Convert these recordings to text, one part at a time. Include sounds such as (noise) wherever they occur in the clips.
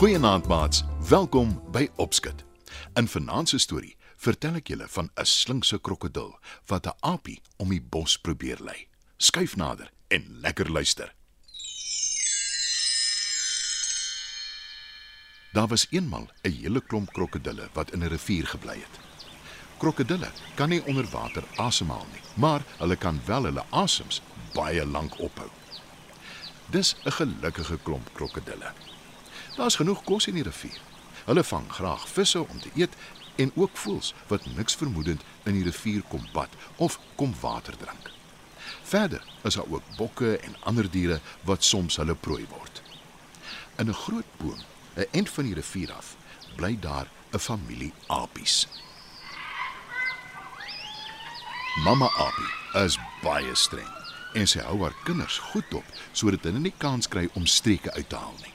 Goeienaand maats, welkom by Opskit. In vanaand se storie vertel ek julle van 'n slinkse krokodil wat 'n aapie om die bos probeer lei. Skuif nader en lekker luister. Daar was eenmal 'n hele klomp krokodille wat in 'n rivier gebly het. Krokodille kan nie onder water asemhaal nie, maar hulle kan wel hulle asems baie lank ophou. Dis 'n gelukkige klomp krokodille. Daar's genoeg kos in die rivier. Hulle vang graag visse om te eet en ook voëls wat niks vermoedend in die rivier kom bad of kom water drink. Verder is daar ook bokke en ander diere wat soms hulle prooi word. In 'n groot boom, 'n end van die rivier af, bly daar 'n familie apies. Mamma apie is baie streng en sy hou haar kinders goed dop sodat hulle nie kans kry om streke uit te haal nie.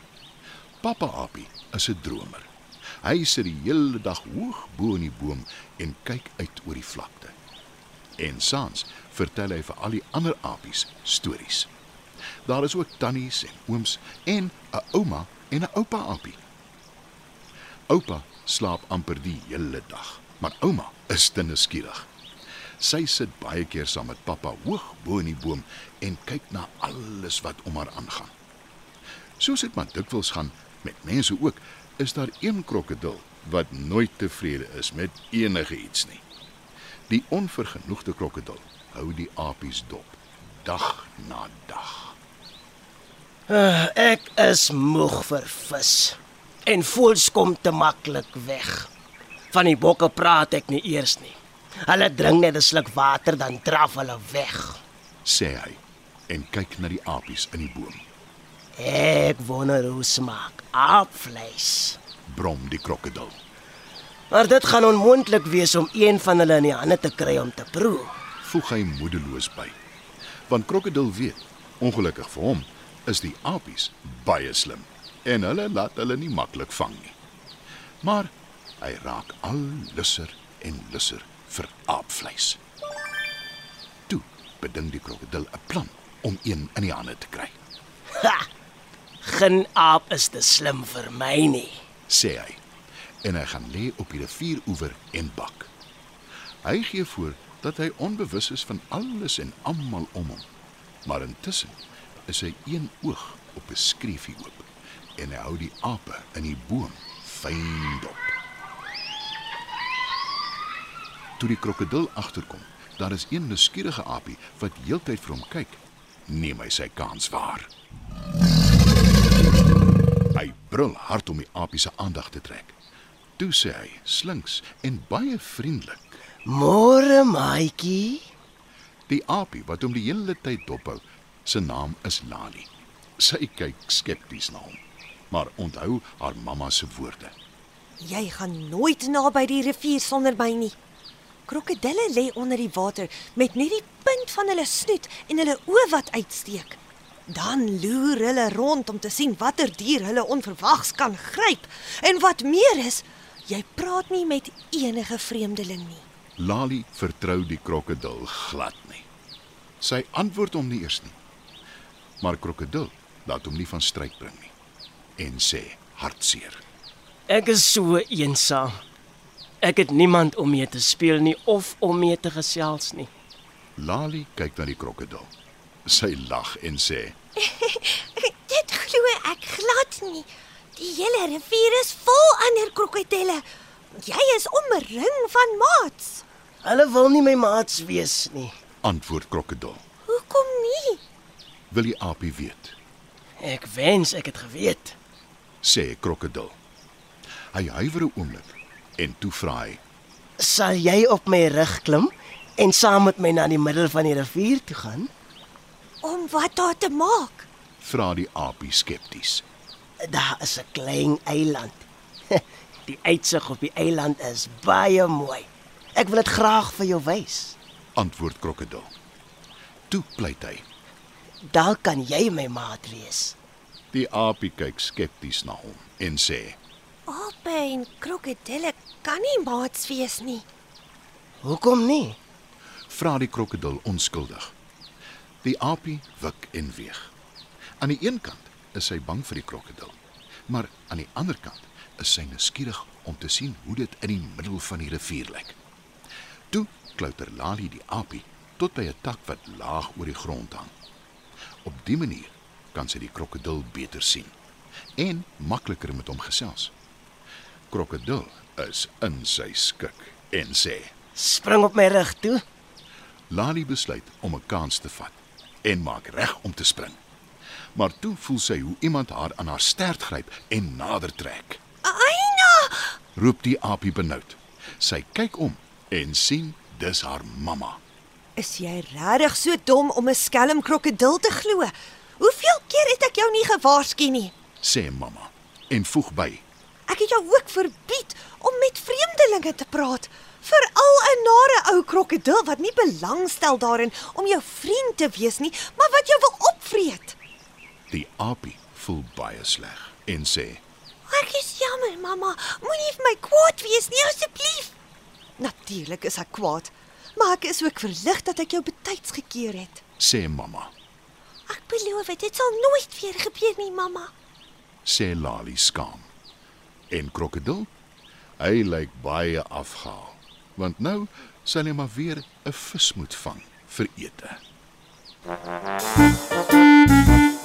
Pappa Apie is 'n dromer. Hy sit die hele dag hoog bo in die boom en kyk uit oor die vlakte. En saans vertel hy vir al die ander apies stories. Daar is ook tannies en ooms en 'n ouma en 'n oupa apie. Oupa slaap amper die hele dag, maar ouma is te nuuskierig. Sy sit baie keer saam met pappa hoog bo in die boom en kyk na alles wat om haar aangaan. Soos dit maar dikwels gaan met mense ook, is daar een krokodil wat nooit tevrede is met enige iets nie. Die onvergenoegde krokodil hou die apies dop dag na dag. Uh, ek is moeg vir vis en voels kom te maklik weg. Van die bokke praat ek nie eers nie. Hulle drink net 'n sluk water dan draf hulle weg, sê hy en kyk na die apies in die boom. Ek wonder hoe smaak aapvleis. Brom die krokodil. Maar dit gaan onmoontlik wees om een van hulle in die hande te kry om te proe. Voeg hy moedeloos by. Want krokodil weet, ongelukkig vir hom, is die apies baie slim en hulle laat hulle nie maklik vang nie. Maar hy raak al lusser en lusser vir aapvleis. Toe bedink die krokodil 'n plan om een in die hande te kry. Ha! Geen aap is te slim vir my nie, sê hy. En hy gaan lê op die rivieroewer en bak. Hy gee voor dat hy onbewus is van alles en almal om hom. Maar intussen is hy een oog op 'n skreefie oop en hy hou die ape in die boom fyn dop. Toe die krokodil agterkom, daar is een nuuskierige aapie wat heeltyd vir hom kyk. Neem hy sy kans waar. Hy brul hard om die aapie se aandag te trek. Toe sê hy, slinks en baie vriendelik: "Môre, maatjie." Die aapie wat hom die hele tyd dophou, se naam is Lali. Sy kyk skepties na hom, maar onthou haar mamma se woorde. Jy gaan nooit naby die rivier sonder my nie. Krokodille lê onder die water met net die punt van hulle snoet en hulle oë wat uitsteek. Dan loer hulle rond om te sien watter dier hulle onverwags kan gryp. En wat meer is, jy praat nie met enige vreemdeling nie. Lali vertrou die krokodil glad nie. Sy antwoord hom nie eers nie. Maar krokodil laat hom nie van stryd bring nie en sê hartseer. Ek is so eensaam. Ek het niemand om mee te speel nie of om mee te gesels nie. Lali kyk na die krokodil. Sy lag en sê: (laughs) "Dit glo ek glad nie. Die hele rivier is vol ander krokodille. Jy is omring van maats." Hulle wil nie my maats wees nie, antwoord krokodil. "Hoekom nie?" Wil die aapie weet. Ek wens ek het geweet, sê krokodil. Hy huiwer 'n oomblik en toe vra hy: "Sal jy op my rug klim en saam met my na die middel van die rivier toe gaan?" Om wat daar te maak? Vra die aapie skepties. Daar is 'n klein eiland. (laughs) Die uitsig op die eiland is baie mooi. Ek wil dit graag vir jou wys. Antwoord krokodil. Toe pleit hy. Dalk kan jy my maat wees. Die aapie kyk skepties na hom en sê: Ape en krokodille kan nie maats wees nie. Hoekom nie? Vra die krokodil onskuldig. Die aapie wik en weeg. Aan die een kant is hy bang vir die krokodil, maar aan die ander kant is hy nuuskierig om te sien hoe dit in die middel van die rivier lyk. Toe klouter Lali die aapie tot by 'n tak wat laag oor die grond hang. Op dië manier kan sy die krokodil beter sien en makliker met hom gesels. Krokodil is in sy skik en sê: Spring op my rug toe. Lali besluit om 'n kans te vat en maak reg om te spring. Maar toe voel sy hoe iemand haar aan haar stert gryp en nader trek. Aina! Roep die aapie benoud. Sy kyk om en sien dis haar mamma. Is jy regtig so dom om 'n skelm krokodil te glo? Hoeveel keer het ek jou nie gewaarsku nie? sê mamma en voeg by. Ek het jou ook verbied om met vreemdelinge te praat, ou krokodil wat nie belangstel daarin om jou vriend te wees nie, maar wat jou wil opvreet. Die aapie voel baie sleg en sê: Ek is jammer, mamma. Moenie vir my kwaad wees nie asseblief. Natuurlik is ek kwaad, maar ek is ook verlig dat ek jou betyds gekeer het. "Sê mamma," Ek beloof dit sal nooit weer gebeur nie, mamma. sê Lali skaam. En krokodil? Hy lyk baie afgehaal, want nou sal hy maar weer 'n vis moet vang vir ete. Die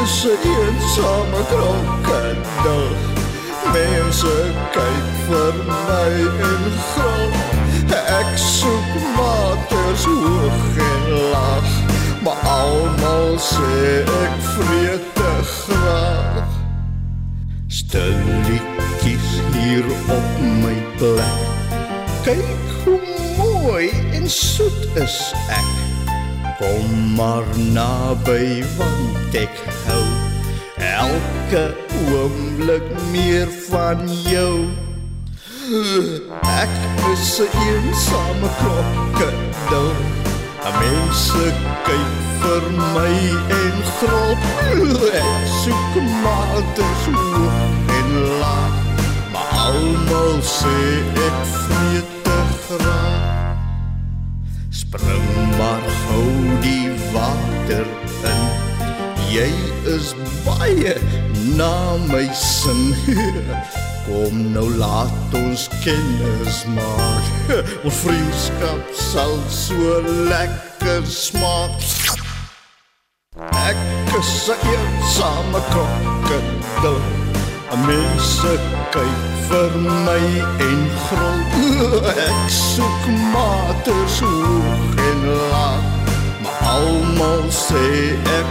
Ek is 'n eensame krokodil. Mense kyk vir my en grap. Ek soek maters hoog en laag, maar almal sê ek vreet te graag. Stilletjies hier op my plek. Kyk hoe mooi en soet is ek. Kom maar naby want ek hou elke oomblik meer van jou. Ek is 'n eensame krokodil. Mense kyk vir my en grop. Ek soek maters hoog en laag, maar almal sê ek my sin. (laughs) Kom nou laat ons kennis maak. (laughs) Ons vriendskap sal so lekker smaak. Ek is 'n eensame krokodil. Mense kyk vir my en grol. (laughs) Ek soek maters hoog en laag, maar almal sê ek